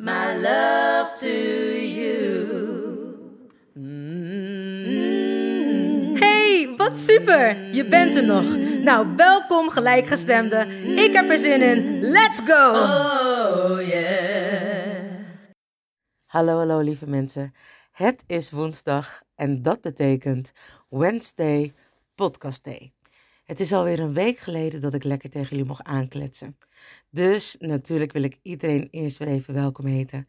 my love to you. Hey, wat super! Je bent er nog. Nou, welkom gelijkgestemde. Ik heb er zin in. Let's go! Oh yeah. Hallo, hallo lieve mensen. Het is woensdag en dat betekent Wednesday Podcast Day. Het is alweer een week geleden dat ik lekker tegen jullie mocht aankletsen. Dus natuurlijk wil ik iedereen eerst weer even welkom heten.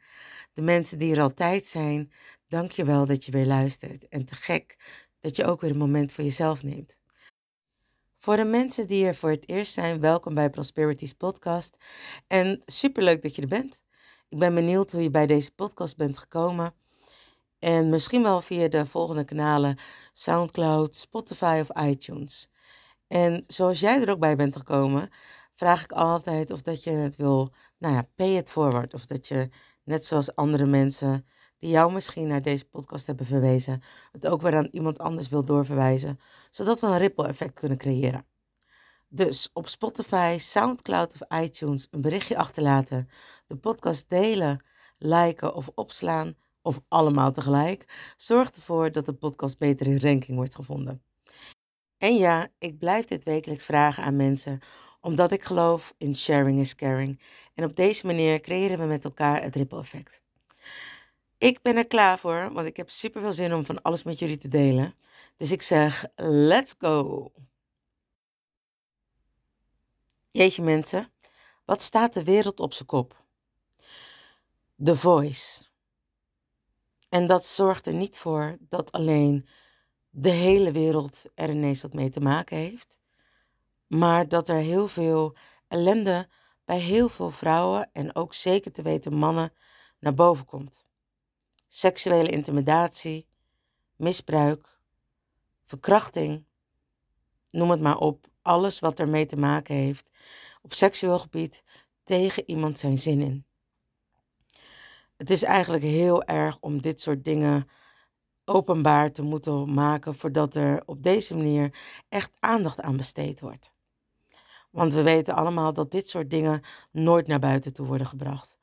De mensen die er altijd zijn, dank je wel dat je weer luistert. En te gek dat je ook weer een moment voor jezelf neemt. Voor de mensen die er voor het eerst zijn, welkom bij Prosperities podcast. En superleuk dat je er bent. Ik ben benieuwd hoe je bij deze podcast bent gekomen. En misschien wel via de volgende kanalen SoundCloud, Spotify of iTunes. En zoals jij er ook bij bent gekomen, vraag ik altijd of dat je het wil, nou ja, pay it forward. Of dat je, net zoals andere mensen die jou misschien naar deze podcast hebben verwezen, het ook weer aan iemand anders wil doorverwijzen. Zodat we een ripple effect kunnen creëren. Dus op Spotify, SoundCloud of iTunes een berichtje achterlaten, de podcast delen, liken of opslaan, of allemaal tegelijk, zorgt ervoor dat de podcast beter in ranking wordt gevonden. En ja, ik blijf dit wekelijks vragen aan mensen, omdat ik geloof in sharing is caring. En op deze manier creëren we met elkaar het ripple effect. Ik ben er klaar voor, want ik heb super veel zin om van alles met jullie te delen. Dus ik zeg, let's go! Jeetje mensen, wat staat de wereld op zijn kop? The Voice. En dat zorgt er niet voor dat alleen de hele wereld er ineens wat mee te maken heeft, maar dat er heel veel ellende bij heel veel vrouwen en ook zeker te weten mannen naar boven komt. Seksuele intimidatie, misbruik, verkrachting, noem het maar op, alles wat ermee te maken heeft op seksueel gebied tegen iemand zijn zin in. Het is eigenlijk heel erg om dit soort dingen openbaar te moeten maken voordat er op deze manier echt aandacht aan besteed wordt. Want we weten allemaal dat dit soort dingen nooit naar buiten toe worden gebracht.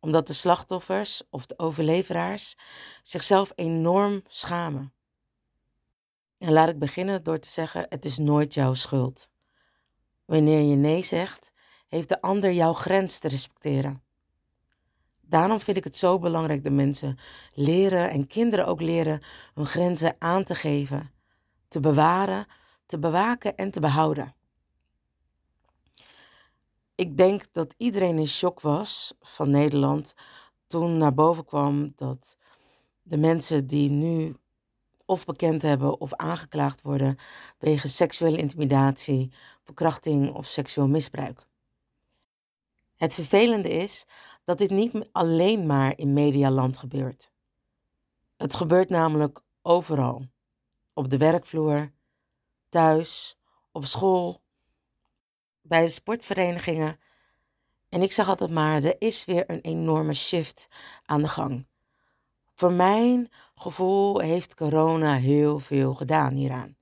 Omdat de slachtoffers of de overleveraars zichzelf enorm schamen. En laat ik beginnen door te zeggen: het is nooit jouw schuld. Wanneer je nee zegt, heeft de ander jouw grens te respecteren. Daarom vind ik het zo belangrijk dat mensen leren en kinderen ook leren hun grenzen aan te geven, te bewaren, te bewaken en te behouden. Ik denk dat iedereen in shock was van Nederland toen naar boven kwam dat de mensen die nu of bekend hebben of aangeklaagd worden wegens seksuele intimidatie, verkrachting of seksueel misbruik. Het vervelende is dat dit niet alleen maar in medialand gebeurt. Het gebeurt namelijk overal. Op de werkvloer, thuis, op school, bij de sportverenigingen. En ik zeg altijd maar, er is weer een enorme shift aan de gang. Voor mijn gevoel heeft corona heel veel gedaan hieraan.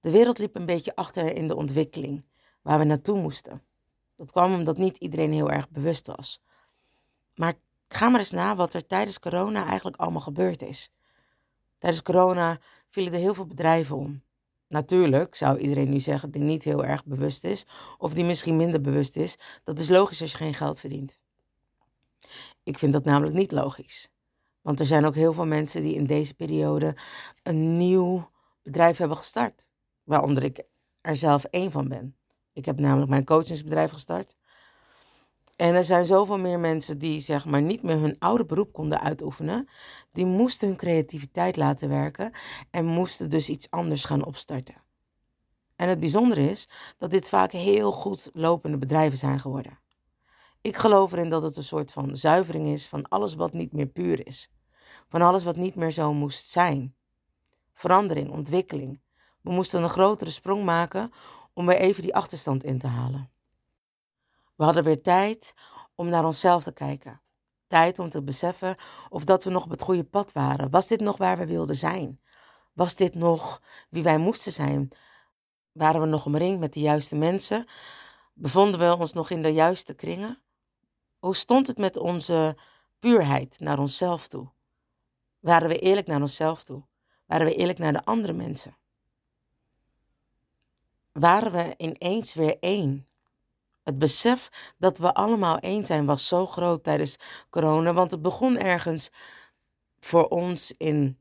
De wereld liep een beetje achter in de ontwikkeling waar we naartoe moesten. Dat kwam omdat niet iedereen heel erg bewust was. Maar ga maar eens na wat er tijdens corona eigenlijk allemaal gebeurd is. Tijdens corona vielen er heel veel bedrijven om. Natuurlijk zou iedereen nu zeggen die niet heel erg bewust is, of die misschien minder bewust is. Dat is logisch als je geen geld verdient. Ik vind dat namelijk niet logisch. Want er zijn ook heel veel mensen die in deze periode een nieuw bedrijf hebben gestart. Waaronder ik er zelf één van ben. Ik heb namelijk mijn coachingsbedrijf gestart. En er zijn zoveel meer mensen die zeg maar niet meer hun oude beroep konden uitoefenen. Die moesten hun creativiteit laten werken en moesten dus iets anders gaan opstarten. En het bijzondere is dat dit vaak heel goed lopende bedrijven zijn geworden. Ik geloof erin dat het een soort van zuivering is van alles wat niet meer puur is. Van alles wat niet meer zo moest zijn. Verandering, ontwikkeling. We moesten een grotere sprong maken om weer even die achterstand in te halen. We hadden weer tijd om naar onszelf te kijken. Tijd om te beseffen of dat we nog op het goede pad waren. Was dit nog waar we wilden zijn? Was dit nog wie wij moesten zijn? Waren we nog omringd met de juiste mensen? Bevonden we ons nog in de juiste kringen? Hoe stond het met onze puurheid naar onszelf toe? Waren we eerlijk naar onszelf toe? Waren we eerlijk naar de andere mensen? Waren we ineens weer één? Het besef dat we allemaal één zijn was zo groot tijdens corona, want het begon ergens voor ons in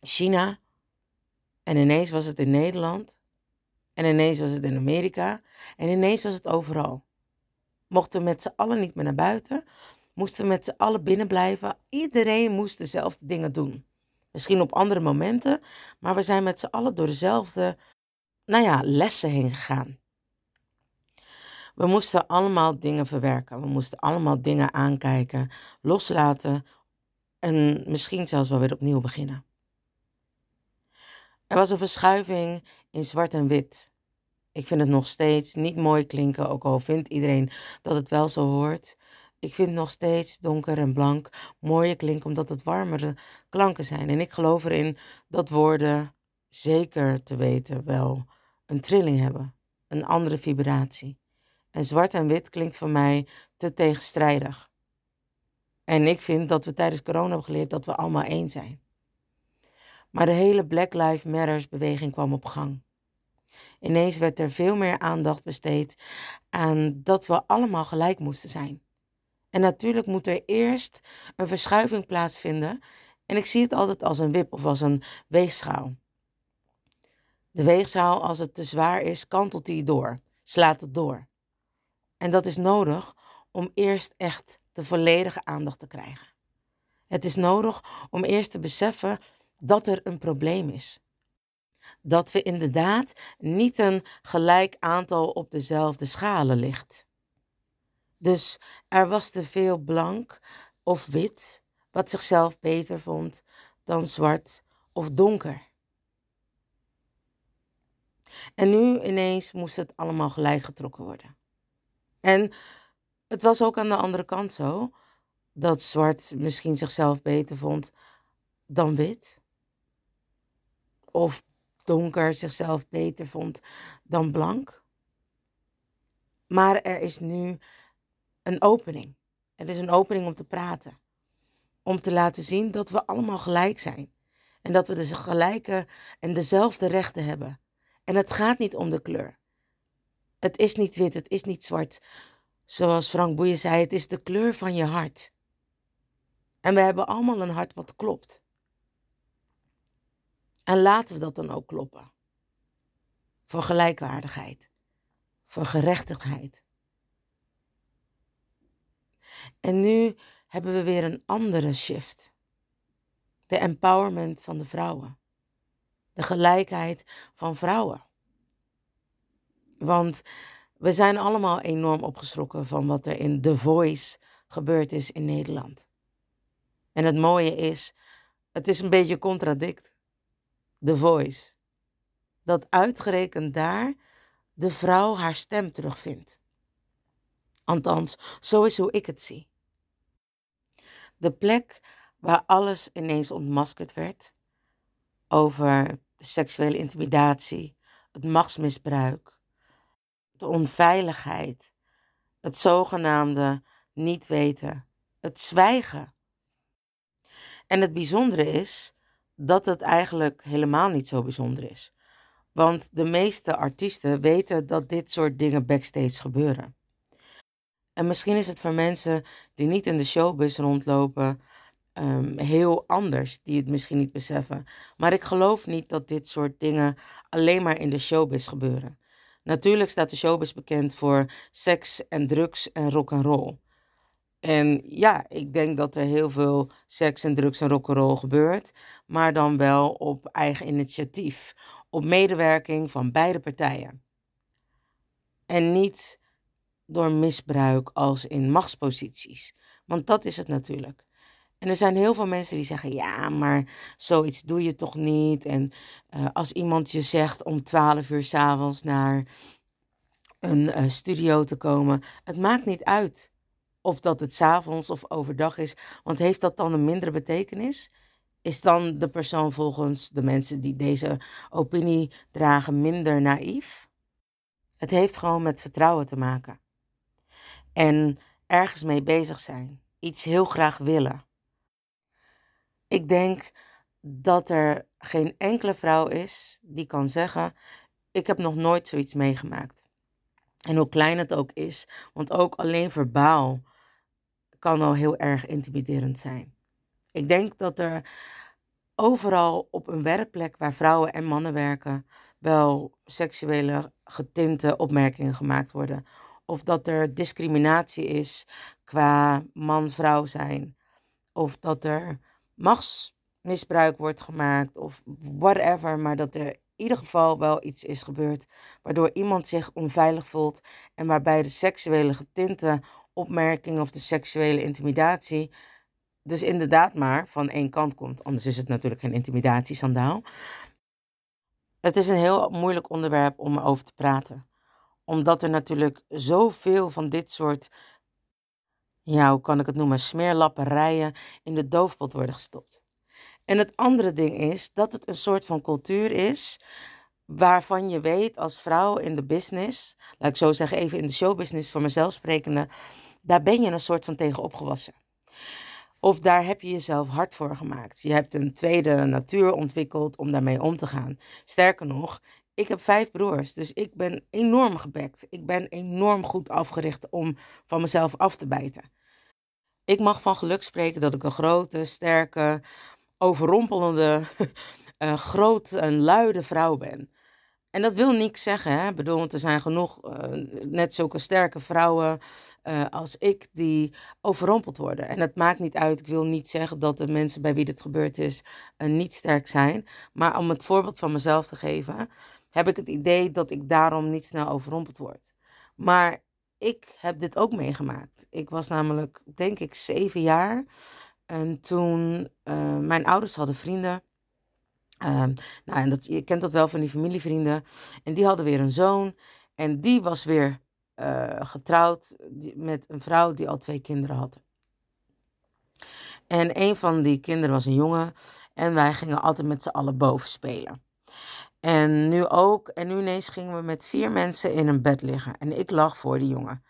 China en ineens was het in Nederland en ineens was het in Amerika en ineens was het overal. Mochten we met z'n allen niet meer naar buiten, moesten we met z'n allen binnen blijven. Iedereen moest dezelfde dingen doen. Misschien op andere momenten, maar we zijn met z'n allen door dezelfde, nou ja, lessen heen gegaan. We moesten allemaal dingen verwerken. We moesten allemaal dingen aankijken, loslaten en misschien zelfs wel weer opnieuw beginnen. Er was een verschuiving in zwart en wit. Ik vind het nog steeds niet mooi klinken, ook al vindt iedereen dat het wel zo hoort. Ik vind nog steeds donker en blank mooier klinken omdat het warmere klanken zijn. En ik geloof erin dat woorden zeker te weten wel een trilling hebben, een andere vibratie. En zwart en wit klinkt voor mij te tegenstrijdig. En ik vind dat we tijdens corona hebben geleerd dat we allemaal één zijn. Maar de hele Black Lives Matters beweging kwam op gang. Ineens werd er veel meer aandacht besteed aan dat we allemaal gelijk moesten zijn. En natuurlijk moet er eerst een verschuiving plaatsvinden. En ik zie het altijd als een wip of als een weegschaal. De weegschaal, als het te zwaar is, kantelt die door, slaat het door. En dat is nodig om eerst echt de volledige aandacht te krijgen. Het is nodig om eerst te beseffen dat er een probleem is. Dat we inderdaad niet een gelijk aantal op dezelfde schalen ligt. Dus er was te veel blank of wit, wat zichzelf beter vond dan zwart of donker. En nu ineens moest het allemaal gelijk getrokken worden. En het was ook aan de andere kant zo dat zwart misschien zichzelf beter vond dan wit. Of donker zichzelf beter vond dan blank. Maar er is nu een opening. Er is een opening om te praten. Om te laten zien dat we allemaal gelijk zijn. En dat we de gelijke en dezelfde rechten hebben. En het gaat niet om de kleur. Het is niet wit, het is niet zwart. Zoals Frank Boeien zei, het is de kleur van je hart. En we hebben allemaal een hart wat klopt. En laten we dat dan ook kloppen. Voor gelijkwaardigheid. Voor gerechtigheid. En nu hebben we weer een andere shift. De empowerment van de vrouwen. De gelijkheid van vrouwen. Want we zijn allemaal enorm opgeschrokken van wat er in The Voice gebeurd is in Nederland. En het mooie is, het is een beetje contradict. The Voice. Dat uitgerekend daar de vrouw haar stem terugvindt. Althans, zo is hoe ik het zie. De plek waar alles ineens ontmaskerd werd over seksuele intimidatie, het machtsmisbruik, de onveiligheid, het zogenaamde niet weten, het zwijgen. En het bijzondere is dat het eigenlijk helemaal niet zo bijzonder is. Want de meeste artiesten weten dat dit soort dingen backstage gebeuren. En misschien is het voor mensen die niet in de showbiz rondlopen ehm, heel anders die het misschien niet beseffen. Maar ik geloof niet dat dit soort dingen alleen maar in de showbiz gebeuren. Natuurlijk staat de showbiz bekend voor seks en drugs en rock and roll. En ja, ik denk dat er heel veel seks en drugs en rock and roll gebeurt, maar dan wel op eigen initiatief, op medewerking van beide partijen. En niet door misbruik als in machtsposities. Want dat is het natuurlijk. En er zijn heel veel mensen die zeggen: ja, maar zoiets doe je toch niet. En uh, als iemand je zegt om 12 uur s'avonds naar een uh, studio te komen, het maakt niet uit of dat het s'avonds of overdag is. Want heeft dat dan een mindere betekenis? Is dan de persoon volgens de mensen die deze opinie dragen minder naïef? Het heeft gewoon met vertrouwen te maken. En ergens mee bezig zijn. Iets heel graag willen. Ik denk dat er geen enkele vrouw is die kan zeggen: Ik heb nog nooit zoiets meegemaakt. En hoe klein het ook is, want ook alleen verbaal kan al heel erg intimiderend zijn. Ik denk dat er overal op een werkplek waar vrouwen en mannen werken wel seksuele getinte opmerkingen gemaakt worden. Of dat er discriminatie is qua man-vrouw zijn. Of dat er machtsmisbruik wordt gemaakt of whatever. Maar dat er in ieder geval wel iets is gebeurd waardoor iemand zich onveilig voelt en waarbij de seksuele getinte opmerking of de seksuele intimidatie dus inderdaad maar van één kant komt. Anders is het natuurlijk geen intimidatiesandaal. Het is een heel moeilijk onderwerp om over te praten. Omdat er natuurlijk zoveel van dit soort, ja, hoe kan ik het noemen, smeerlapperijen in de doofpot worden gestopt. En het andere ding is dat het een soort van cultuur is waarvan je weet als vrouw in de business, laat ik zo zeggen, even in de showbusiness voor mezelf sprekende, daar ben je een soort van tegen opgewassen. Of daar heb je jezelf hard voor gemaakt. Je hebt een tweede natuur ontwikkeld om daarmee om te gaan. Sterker nog, ik heb vijf broers, dus ik ben enorm gebekt. Ik ben enorm goed afgericht om van mezelf af te bijten. Ik mag van geluk spreken dat ik een grote, sterke, overrompelende, uh, grote en luide vrouw ben. En dat wil niks zeggen, hè? Ik bedoel, er zijn genoeg uh, net zulke sterke vrouwen uh, als ik die overrompeld worden. En het maakt niet uit, ik wil niet zeggen dat de mensen bij wie dit gebeurd is niet sterk zijn. Maar om het voorbeeld van mezelf te geven, heb ik het idee dat ik daarom niet snel overrompeld word. Maar ik heb dit ook meegemaakt. Ik was namelijk, denk ik, zeven jaar. En toen mijn ouders hadden vrienden. Um, nou, en dat, je kent dat wel van die familievrienden. En die hadden weer een zoon. En die was weer uh, getrouwd met een vrouw die al twee kinderen had. En een van die kinderen was een jongen. En wij gingen altijd met z'n allen boven spelen. En nu ook. En nu ineens gingen we met vier mensen in een bed liggen. En ik lag voor die jongen.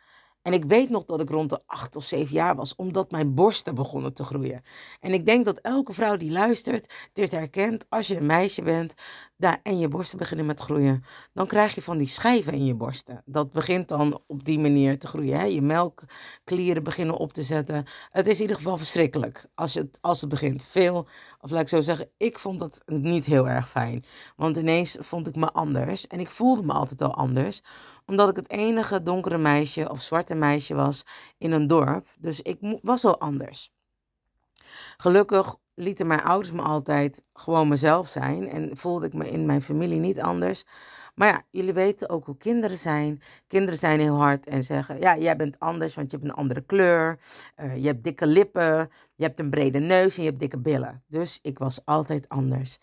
En ik weet nog dat ik rond de acht of zeven jaar was, omdat mijn borsten begonnen te groeien. En ik denk dat elke vrouw die luistert dit herkent. Als je een meisje bent daar, en je borsten beginnen met groeien, dan krijg je van die schijven in je borsten. Dat begint dan op die manier te groeien. Hè? Je melkklieren beginnen op te zetten. Het is in ieder geval verschrikkelijk als het, als het begint. Veel, of laat ik zo zeggen, ik vond het niet heel erg fijn. Want ineens vond ik me anders en ik voelde me altijd al anders omdat ik het enige donkere meisje of zwarte meisje was in een dorp. Dus ik was al anders. Gelukkig lieten mijn ouders me altijd gewoon mezelf zijn en voelde ik me in mijn familie niet anders. Maar ja, jullie weten ook hoe kinderen zijn. Kinderen zijn heel hard en zeggen: Ja, jij bent anders, want je hebt een andere kleur. Uh, je hebt dikke lippen, je hebt een brede neus en je hebt dikke billen. Dus ik was altijd anders.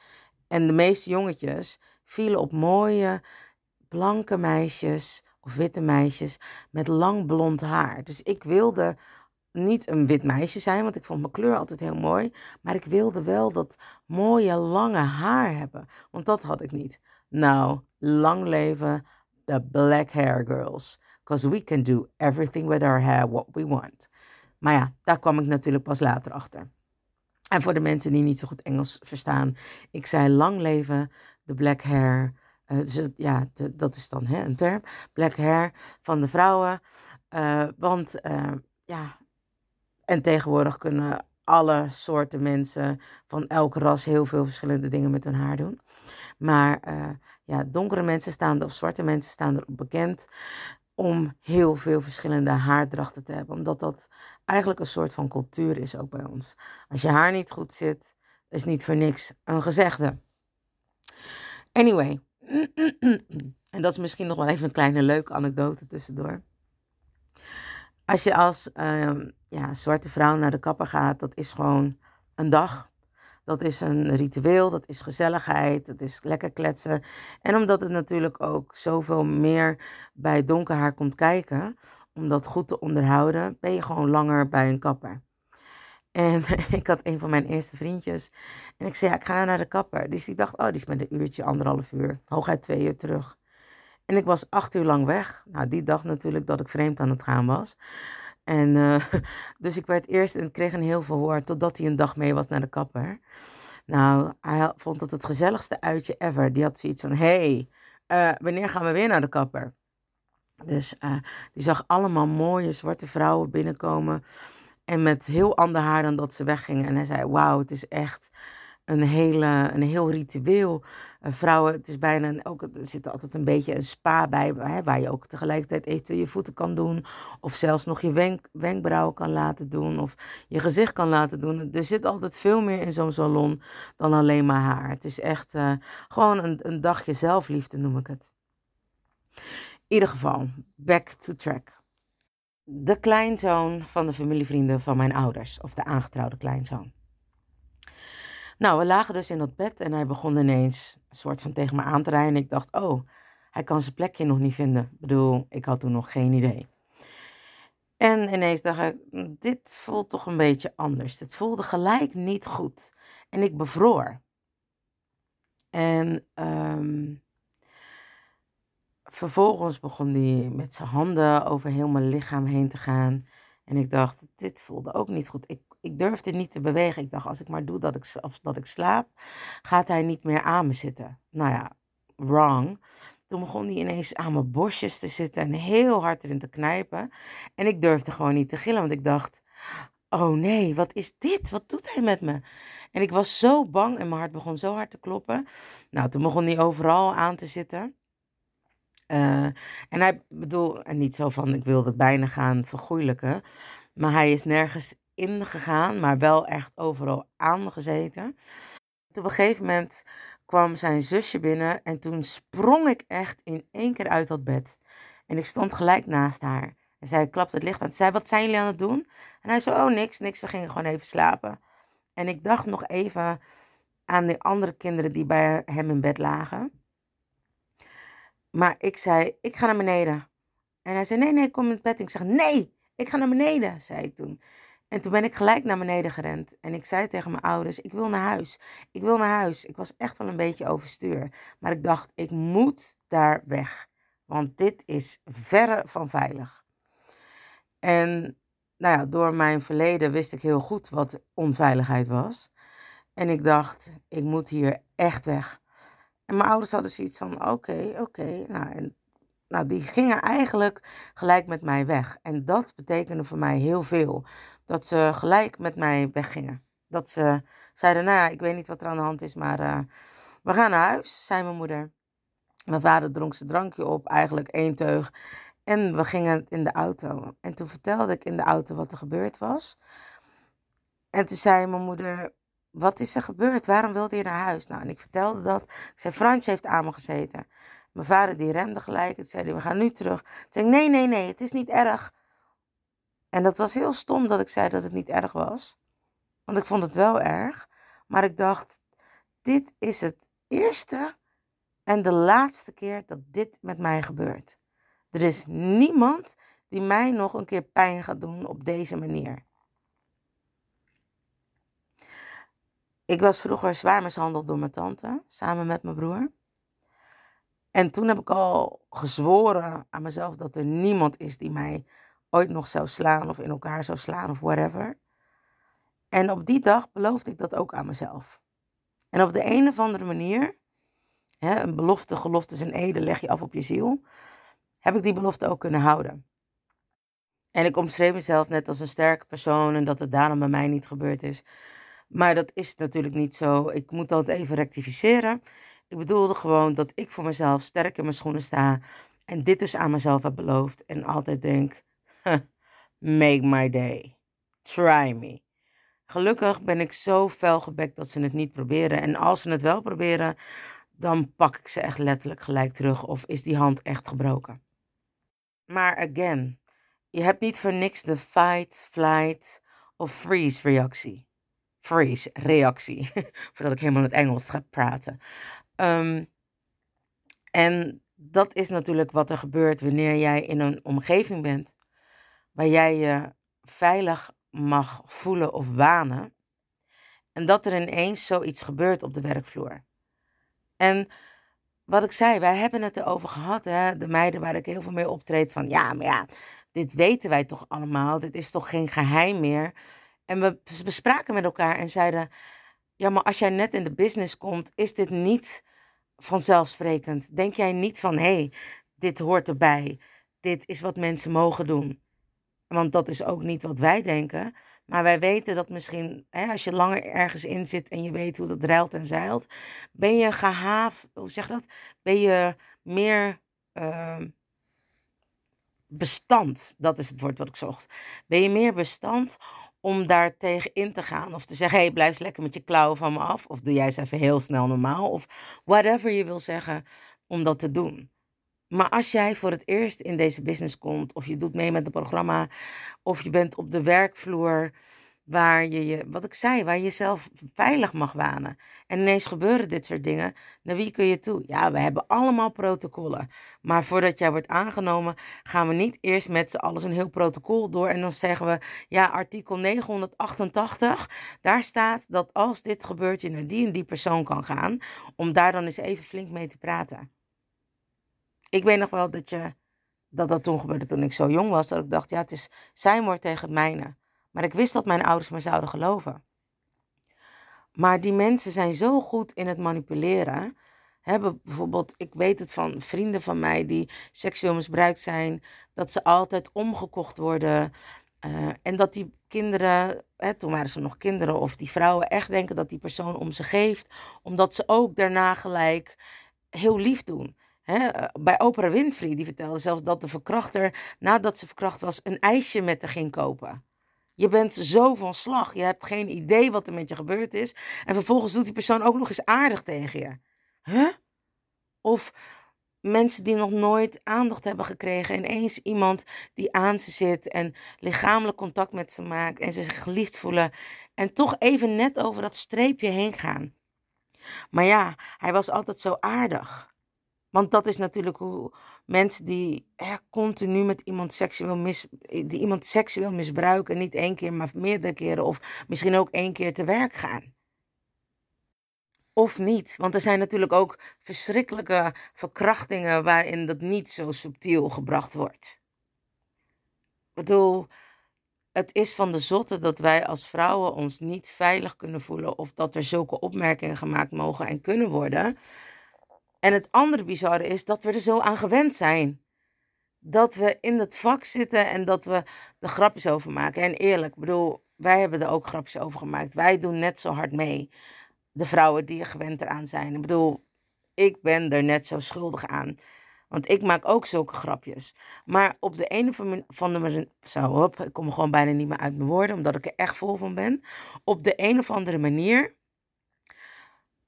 En de meeste jongetjes vielen op mooie, blanke meisjes of witte meisjes met lang blond haar. Dus ik wilde niet een wit meisje zijn, want ik vond mijn kleur altijd heel mooi. Maar ik wilde wel dat mooie lange haar hebben, want dat had ik niet. Nou, lang leven de black hair girls. Because we can do everything with our hair what we want. Maar ja, daar kwam ik natuurlijk pas later achter. En voor de mensen die niet zo goed Engels verstaan, ik zei lang leven de black hair dus ja, dat is dan hè, een term. Black hair van de vrouwen. Uh, want uh, ja, en tegenwoordig kunnen alle soorten mensen van elk ras heel veel verschillende dingen met hun haar doen. Maar ja, donkere mensen staan er, of zwarte mensen staan er bekend om heel veel verschillende haardrachten te hebben. Omdat dat eigenlijk een soort van cultuur is ook bij ons. Als je haar niet goed zit, is niet voor niks een gezegde. Anyway, en dat is misschien nog wel even een kleine leuke anekdote tussendoor. Als je als uh, ja, zwarte vrouw naar de kapper gaat, dat is gewoon een dag. Dat is een ritueel, dat is gezelligheid, dat is lekker kletsen. En omdat het natuurlijk ook zoveel meer bij donker haar komt kijken, om dat goed te onderhouden, ben je gewoon langer bij een kapper. En ik had een van mijn eerste vriendjes. En ik zei, ja, ik ga nou naar de kapper. Dus ik dacht, oh, die is met een uurtje, anderhalf uur. Hooguit twee uur terug. En ik was acht uur lang weg. Nou, die dag natuurlijk dat ik vreemd aan het gaan was. En uh, dus ik werd eerst en kreeg een heel verhoor totdat hij een dag mee was naar de kapper. Nou, hij vond het het gezelligste uitje ever. Die had zoiets van, hey, uh, wanneer gaan we weer naar de kapper? Dus uh, die zag allemaal mooie zwarte vrouwen binnenkomen. En met heel ander haar dan dat ze weggingen. En hij zei, wauw, het is echt een, hele, een heel ritueel. Uh, vrouwen, het is bijna, ook, er zit altijd een beetje een spa bij, hè, waar je ook tegelijkertijd eventueel je voeten kan doen. Of zelfs nog je wenk, wenkbrauwen kan laten doen. Of je gezicht kan laten doen. Er zit altijd veel meer in zo'n salon dan alleen maar haar. Het is echt uh, gewoon een, een dagje zelfliefde, noem ik het. In ieder geval, back to track. De kleinzoon van de familievrienden van mijn ouders, of de aangetrouwde kleinzoon. Nou, we lagen dus in dat bed en hij begon ineens een soort van tegen me aan te rijden. Ik dacht, oh, hij kan zijn plekje nog niet vinden. Ik bedoel, ik had toen nog geen idee. En ineens dacht ik, dit voelt toch een beetje anders. Het voelde gelijk niet goed. En ik bevroor. En um, vervolgens begon hij met zijn handen over heel mijn lichaam heen te gaan. En ik dacht, dit voelde ook niet goed. Ik ik durfde niet te bewegen. Ik dacht, als ik maar doe dat ik, of dat ik slaap, gaat hij niet meer aan me zitten. Nou ja, wrong. Toen begon hij ineens aan mijn borstjes te zitten en heel hard erin te knijpen. En ik durfde gewoon niet te gillen, want ik dacht, oh nee, wat is dit? Wat doet hij met me? En ik was zo bang en mijn hart begon zo hard te kloppen. Nou, toen begon hij overal aan te zitten. Uh, en hij bedoel, en niet zo van ik wilde bijna gaan vergoeilijken, maar hij is nergens ingegaan, maar wel echt overal aangezeten. Op een gegeven moment kwam zijn zusje binnen en toen sprong ik echt in één keer uit dat bed. En ik stond gelijk naast haar. En zij klapte het licht aan. Ze zei, wat zijn jullie aan het doen? En hij zei, oh niks, niks, we gingen gewoon even slapen. En ik dacht nog even aan de andere kinderen die bij hem in bed lagen. Maar ik zei, ik ga naar beneden. En hij zei, nee, nee, kom in het bed. Ik zeg, nee, ik ga naar beneden, zei ik toen. En toen ben ik gelijk naar beneden gerend. En ik zei tegen mijn ouders: Ik wil naar huis. Ik wil naar huis. Ik was echt wel een beetje overstuur. Maar ik dacht: Ik moet daar weg. Want dit is verre van veilig. En nou ja, door mijn verleden wist ik heel goed wat onveiligheid was. En ik dacht: Ik moet hier echt weg. En mijn ouders hadden zoiets van: Oké, oké. Nou, en nou, die gingen eigenlijk gelijk met mij weg. En dat betekende voor mij heel veel dat ze gelijk met mij weggingen. Dat ze zeiden, nou ik weet niet wat er aan de hand is, maar uh, we gaan naar huis, zei mijn moeder. Mijn vader dronk zijn drankje op, eigenlijk één teug. En we gingen in de auto. En toen vertelde ik in de auto wat er gebeurd was. En toen zei mijn moeder, wat is er gebeurd? Waarom wilde je naar huis? Nou, en ik vertelde dat. Ik zei, Fransje heeft aan me gezeten. Mijn vader die remde gelijk. En zei, we gaan nu terug. Toen zei ik, nee, nee, nee, het is niet erg. En dat was heel stom dat ik zei dat het niet erg was. Want ik vond het wel erg. Maar ik dacht, dit is het eerste en de laatste keer dat dit met mij gebeurt. Er is niemand die mij nog een keer pijn gaat doen op deze manier. Ik was vroeger zwaar mishandeld door mijn tante, samen met mijn broer. En toen heb ik al gezworen aan mezelf dat er niemand is die mij ooit nog zou slaan of in elkaar zou slaan of whatever. En op die dag beloofde ik dat ook aan mezelf. En op de een of andere manier, hè, een belofte, gelofte en ede leg je af op je ziel, heb ik die belofte ook kunnen houden. En ik omschreef mezelf net als een sterke persoon en dat het daarom bij mij niet gebeurd is. Maar dat is natuurlijk niet zo. Ik moet dat even rectificeren. Ik bedoelde gewoon dat ik voor mezelf sterk in mijn schoenen sta. En dit dus aan mezelf heb beloofd. En altijd denk, make my day. Try me. Gelukkig ben ik zo felgebekt dat ze het niet proberen. En als ze het wel proberen, dan pak ik ze echt letterlijk gelijk terug. Of is die hand echt gebroken. Maar again, je hebt niet voor niks de fight, flight of freeze reactie. Freeze reactie. Voordat ik helemaal het Engels ga praten. Um, en dat is natuurlijk wat er gebeurt wanneer jij in een omgeving bent waar jij je veilig mag voelen of wanen. En dat er ineens zoiets gebeurt op de werkvloer. En wat ik zei, wij hebben het erover gehad, hè, de meiden waar ik heel veel mee optreed, van ja, maar ja, dit weten wij toch allemaal, dit is toch geen geheim meer. En we bespraken met elkaar en zeiden, ja, maar als jij net in de business komt, is dit niet vanzelfsprekend. Denk jij niet van, hé, hey, dit hoort erbij, dit is wat mensen mogen doen. Want dat is ook niet wat wij denken. Maar wij weten dat misschien, hè, als je langer ergens in zit en je weet hoe dat ruilt en zeilt, ben je gehaaf, hoe zeg dat? Ben je meer uh, bestand, dat is het woord wat ik zocht. Ben je meer bestand om daar tegen in te gaan. Of te zeggen, hé, hey, blijf lekker met je klauwen van me af. Of doe jij eens even heel snel normaal. Of whatever je wil zeggen om dat te doen. Maar als jij voor het eerst in deze business komt, of je doet mee met het programma, of je bent op de werkvloer, waar je, je wat ik zei, waar je jezelf veilig mag wanen. En ineens gebeuren dit soort dingen. Naar wie kun je toe? Ja, we hebben allemaal protocollen. Maar voordat jij wordt aangenomen, gaan we niet eerst met z'n allen een heel protocol door. En dan zeggen we, ja, artikel 988, daar staat dat als dit gebeurt, je naar die en die persoon kan gaan. Om daar dan eens even flink mee te praten. Ik weet nog wel dat, je, dat dat toen gebeurde toen ik zo jong was. Dat ik dacht, ja, het is zijn woord tegen het mijne. Maar ik wist dat mijn ouders me zouden geloven. Maar die mensen zijn zo goed in het manipuleren. Hebben bijvoorbeeld, ik weet het van vrienden van mij die seksueel misbruikt zijn, dat ze altijd omgekocht worden. Uh, en dat die kinderen, hè, toen waren ze nog kinderen, of die vrouwen echt denken dat die persoon om ze geeft, omdat ze ook daarna gelijk heel lief doen. Hè, bij Oprah Winfrey, die vertelde zelfs dat de verkrachter, nadat ze verkracht was, een ijsje met haar ging kopen. Je bent zo van slag. Je hebt geen idee wat er met je gebeurd is. En vervolgens doet die persoon ook nog eens aardig tegen je. Huh? Of mensen die nog nooit aandacht hebben gekregen. Ineens iemand die aan ze zit en lichamelijk contact met ze maakt. En ze zich geliefd voelen. En toch even net over dat streepje heen gaan. Maar ja, hij was altijd zo aardig. Want dat is natuurlijk hoe mensen die continu met iemand seksueel, mis, die iemand seksueel misbruiken, niet één keer, maar meerdere keren, of misschien ook één keer te werk gaan. Of niet, want er zijn natuurlijk ook verschrikkelijke verkrachtingen waarin dat niet zo subtiel gebracht wordt. Ik bedoel, het is van de zotte dat wij als vrouwen ons niet veilig kunnen voelen of dat er zulke opmerkingen gemaakt mogen en kunnen worden. En het andere bizarre is dat we er zo aan gewend zijn. Dat we in het vak zitten en dat we er grapjes over maken. En eerlijk, bedoel, wij hebben er ook grapjes over gemaakt. Wij doen net zo hard mee. De vrouwen die er gewend eraan zijn. Ik bedoel, ik ben er net zo schuldig aan. Want ik maak ook zulke grapjes. Maar op de of andere manier. Zo, op, ik kom gewoon bijna niet meer uit mijn woorden, omdat ik er echt vol van ben. Op de een of andere manier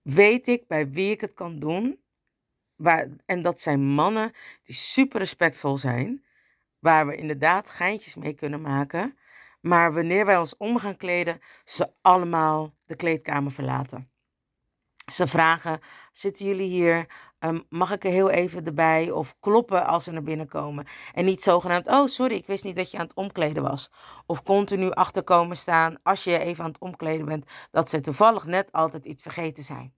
weet ik bij wie ik het kan doen. En dat zijn mannen die super respectvol zijn, waar we inderdaad geintjes mee kunnen maken. Maar wanneer wij ons om gaan kleden, ze allemaal de kleedkamer verlaten. Ze vragen: Zitten jullie hier? Um, mag ik er heel even erbij? Of kloppen als ze naar binnen komen. En niet zogenaamd: Oh, sorry, ik wist niet dat je aan het omkleden was. Of continu achterkomen staan als je even aan het omkleden bent, dat ze toevallig net altijd iets vergeten zijn.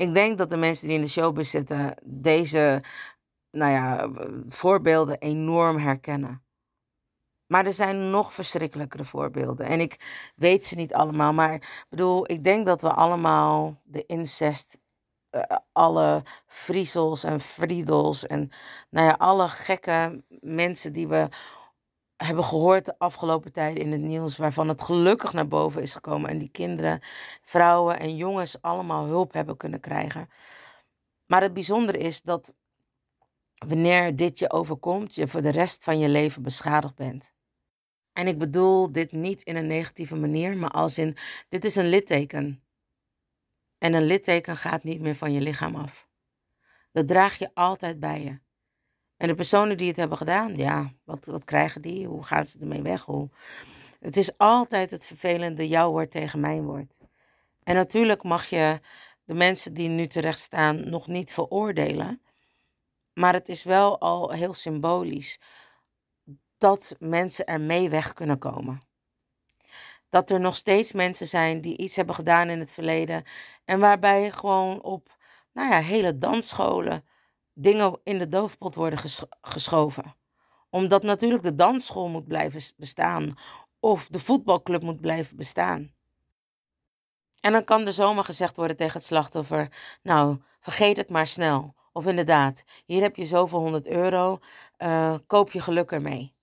Ik denk dat de mensen die in de showbiz zitten deze nou ja, voorbeelden enorm herkennen. Maar er zijn nog verschrikkelijkere voorbeelden. En ik weet ze niet allemaal. Maar ik bedoel, ik denk dat we allemaal de incest eh, alle Friesels en Friedels en nou ja, alle gekke mensen die we hebben gehoord de afgelopen tijden in het nieuws, waarvan het gelukkig naar boven is gekomen en die kinderen, vrouwen en jongens allemaal hulp hebben kunnen krijgen. Maar het bijzondere is dat wanneer dit je overkomt, je voor de rest van je leven beschadigd bent. En ik bedoel dit niet in een negatieve manier, maar als in, dit is een litteken. En een litteken gaat niet meer van je lichaam af. Dat draag je altijd bij je. En de personen die het hebben gedaan, ja, wat, wat krijgen die? Hoe gaan ze ermee weg? Hoe... Het is altijd het vervelende jouw woord tegen mijn woord. En natuurlijk mag je de mensen die nu terecht staan nog niet veroordelen. Maar het is wel al heel symbolisch dat mensen er mee weg kunnen komen. Dat er nog steeds mensen zijn die iets hebben gedaan in het verleden en waarbij gewoon op nou ja, hele dansscholen dingen in de doofpot worden geschoven. Omdat natuurlijk de dansschool moet blijven bestaan of de voetbalclub moet blijven bestaan. En dan kan er zomaar gezegd worden tegen het slachtoffer: Nou, vergeet het maar snel. Of inderdaad, hier heb je zoveel honderd euro, uh, koop je geluk ermee.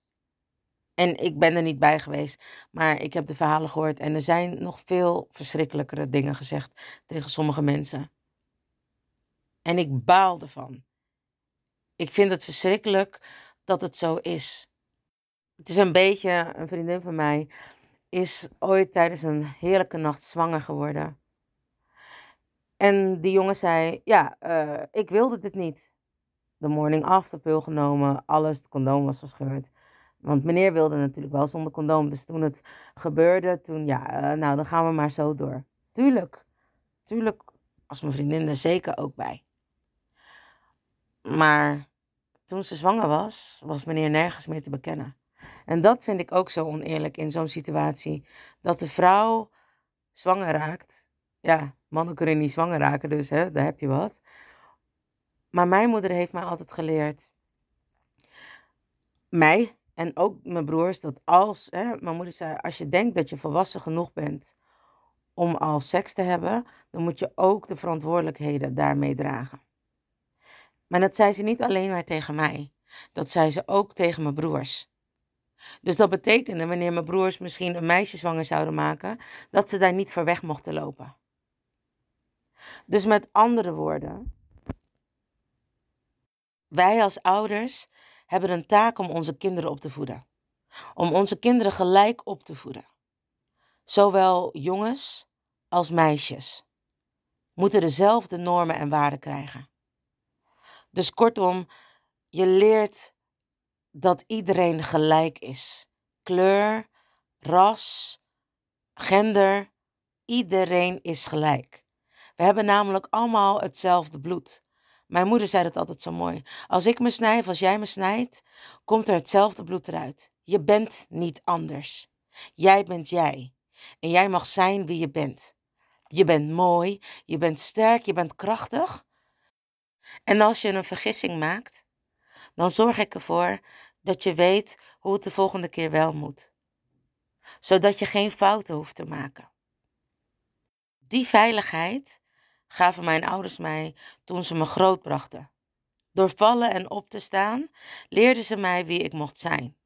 En ik ben er niet bij geweest, maar ik heb de verhalen gehoord en er zijn nog veel verschrikkelijkere dingen gezegd tegen sommige mensen. En ik baal ervan. Ik vind het verschrikkelijk dat het zo is. Het is een beetje, een vriendin van mij is ooit tijdens een heerlijke nacht zwanger geworden. En die jongen zei, ja, uh, ik wilde dit niet. De morning after pil genomen, alles, het condoom was verscheurd. Want meneer wilde natuurlijk wel zonder condoom. Dus toen het gebeurde, toen ja, uh, nou dan gaan we maar zo door. Tuurlijk, tuurlijk was mijn vriendin er zeker ook bij. Maar toen ze zwanger was, was meneer nergens meer te bekennen. En dat vind ik ook zo oneerlijk in zo'n situatie. Dat de vrouw zwanger raakt. Ja, mannen kunnen niet zwanger raken, dus hè, daar heb je wat. Maar mijn moeder heeft mij altijd geleerd. Mij en ook mijn broers, dat als, hè, mijn moeder zei, als je denkt dat je volwassen genoeg bent om al seks te hebben, dan moet je ook de verantwoordelijkheden daarmee dragen. Maar dat zei ze niet alleen maar tegen mij. Dat zei ze ook tegen mijn broers. Dus dat betekende, wanneer mijn broers misschien een meisje zwanger zouden maken, dat ze daar niet voor weg mochten lopen. Dus met andere woorden, wij als ouders hebben een taak om onze kinderen op te voeden. Om onze kinderen gelijk op te voeden. Zowel jongens als meisjes moeten dezelfde normen en waarden krijgen. Dus kortom, je leert dat iedereen gelijk is. Kleur, ras, gender, iedereen is gelijk. We hebben namelijk allemaal hetzelfde bloed. Mijn moeder zei dat altijd zo mooi. Als ik me snij als jij me snijdt, komt er hetzelfde bloed eruit. Je bent niet anders. Jij bent jij. En jij mag zijn wie je bent. Je bent mooi, je bent sterk, je bent krachtig. En als je een vergissing maakt, dan zorg ik ervoor dat je weet hoe het de volgende keer wel moet. Zodat je geen fouten hoeft te maken. Die veiligheid gaven mijn ouders mij toen ze me grootbrachten. Door vallen en op te staan leerden ze mij wie ik mocht zijn.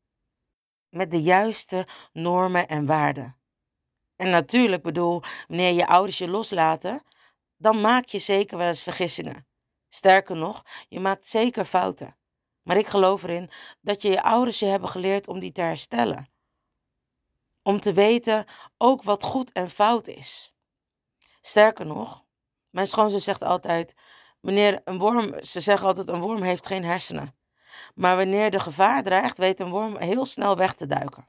Met de juiste normen en waarden. En natuurlijk bedoel, wanneer je ouders je loslaten, dan maak je zeker wel eens vergissingen. Sterker nog, je maakt zeker fouten. Maar ik geloof erin dat je je ouders je hebben geleerd om die te herstellen. Om te weten ook wat goed en fout is. Sterker nog, mijn schoonzus zegt altijd: Meneer, een worm, ze zeggen altijd: een worm heeft geen hersenen. Maar wanneer de gevaar dreigt, weet een worm heel snel weg te duiken.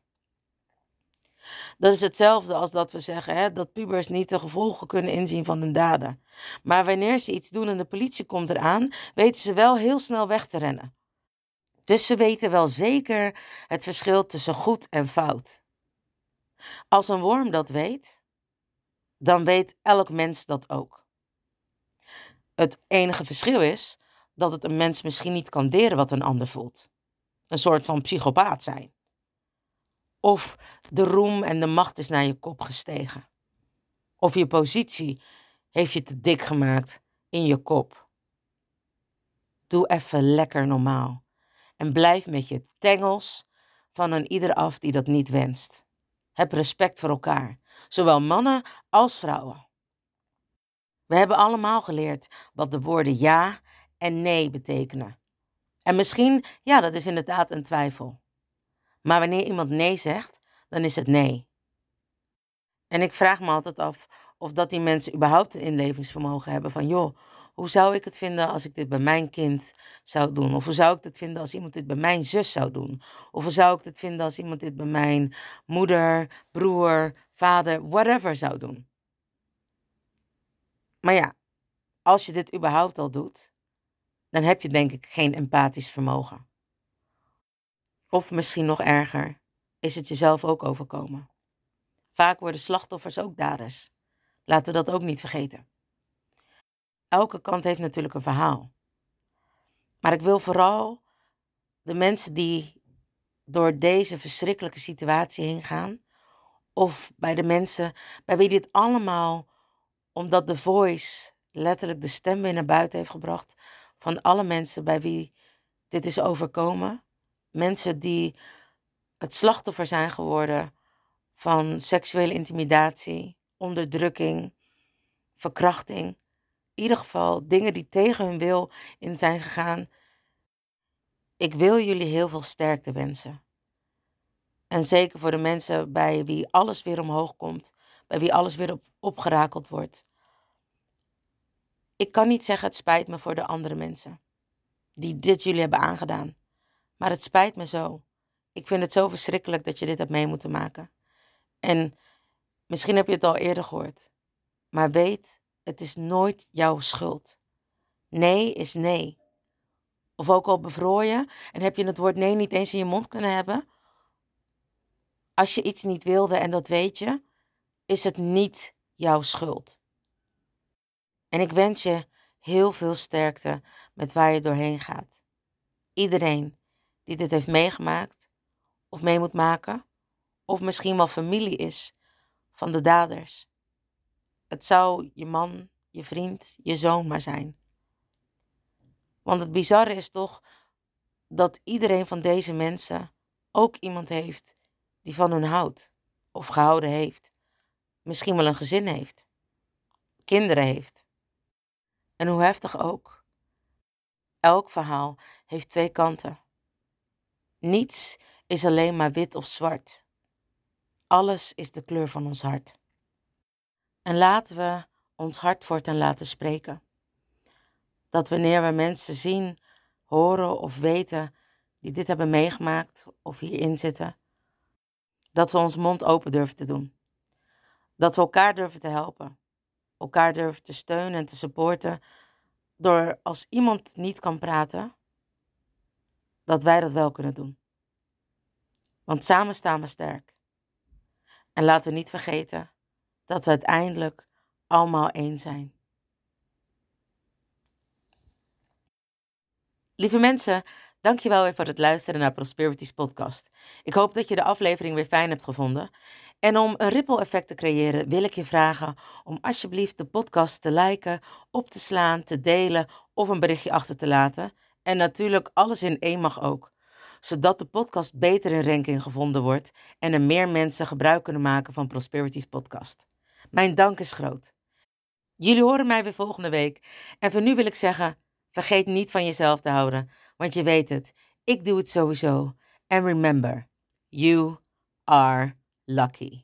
Dat is hetzelfde als dat we zeggen hè, dat pubers niet de gevolgen kunnen inzien van hun daden. Maar wanneer ze iets doen en de politie komt eraan, weten ze wel heel snel weg te rennen. Dus ze weten wel zeker het verschil tussen goed en fout. Als een worm dat weet, dan weet elk mens dat ook. Het enige verschil is dat het een mens misschien niet kan deren wat een ander voelt. Een soort van psychopaat zijn. Of de roem en de macht is naar je kop gestegen. Of je positie heeft je te dik gemaakt in je kop. Doe even lekker normaal. En blijf met je tengels van een ieder af die dat niet wenst. Heb respect voor elkaar, zowel mannen als vrouwen. We hebben allemaal geleerd wat de woorden ja en nee betekenen. En misschien, ja, dat is inderdaad een twijfel. Maar wanneer iemand nee zegt, dan is het nee. En ik vraag me altijd af of dat die mensen überhaupt een inlevingsvermogen hebben van, joh, hoe zou ik het vinden als ik dit bij mijn kind zou doen? Of hoe zou ik het vinden als iemand dit bij mijn zus zou doen? Of hoe zou ik het vinden als iemand dit bij mijn moeder, broer, vader, whatever zou doen? Maar ja, als je dit überhaupt al doet, dan heb je denk ik geen empathisch vermogen. Of misschien nog erger, is het jezelf ook overkomen. Vaak worden slachtoffers ook daders. Laten we dat ook niet vergeten. Elke kant heeft natuurlijk een verhaal. Maar ik wil vooral de mensen die door deze verschrikkelijke situatie heen gaan, of bij de mensen bij wie dit allemaal, omdat de voice letterlijk de stem weer naar buiten heeft gebracht, van alle mensen bij wie dit is overkomen, mensen die het slachtoffer zijn geworden van seksuele intimidatie, onderdrukking, verkrachting. In ieder geval dingen die tegen hun wil in zijn gegaan. Ik wil jullie heel veel sterkte wensen. En zeker voor de mensen bij wie alles weer omhoog komt, bij wie alles weer op, opgerakeld wordt. Ik kan niet zeggen het spijt me voor de andere mensen die dit jullie hebben aangedaan. Maar het spijt me zo. Ik vind het zo verschrikkelijk dat je dit hebt mee moeten maken. En misschien heb je het al eerder gehoord. Maar weet, het is nooit jouw schuld. Nee is nee. Of ook al bevroor je en heb je het woord nee niet eens in je mond kunnen hebben. Als je iets niet wilde en dat weet je, is het niet jouw schuld. En ik wens je heel veel sterkte met waar je doorheen gaat. Iedereen die dit heeft meegemaakt of mee moet maken, of misschien wel familie is van de daders. Het zou je man, je vriend, je zoon maar zijn. Want het bizarre is toch dat iedereen van deze mensen ook iemand heeft die van hun houdt of gehouden heeft. Misschien wel een gezin heeft, kinderen heeft. En hoe heftig ook. Elk verhaal heeft twee kanten. Niets is alleen maar wit of zwart. Alles is de kleur van ons hart. En laten we ons hart voortaan laten spreken. Dat wanneer we mensen zien, horen of weten die dit hebben meegemaakt of hierin zitten, dat we ons mond open durven te doen. Dat we elkaar durven te helpen, elkaar durven te steunen en te supporten, door als iemand niet kan praten, dat wij dat wel kunnen doen. Want samen staan we sterk. En laten we niet vergeten dat we uiteindelijk allemaal één zijn. Lieve mensen, dankjewel weer voor het luisteren naar Prosperities podcast. Ik hoop dat je de aflevering weer fijn hebt gevonden. En om een ripple effect te creëren wil ik je vragen om alsjeblieft de podcast te liken, op te slaan, te delen of een berichtje achter te laten. En natuurlijk alles in één mag ook zodat de podcast beter in ranking gevonden wordt en er meer mensen gebruik kunnen maken van Prosperities podcast. Mijn dank is groot. Jullie horen mij weer volgende week. En voor nu wil ik zeggen: vergeet niet van jezelf te houden, want je weet het, ik doe het sowieso. And remember, you are lucky.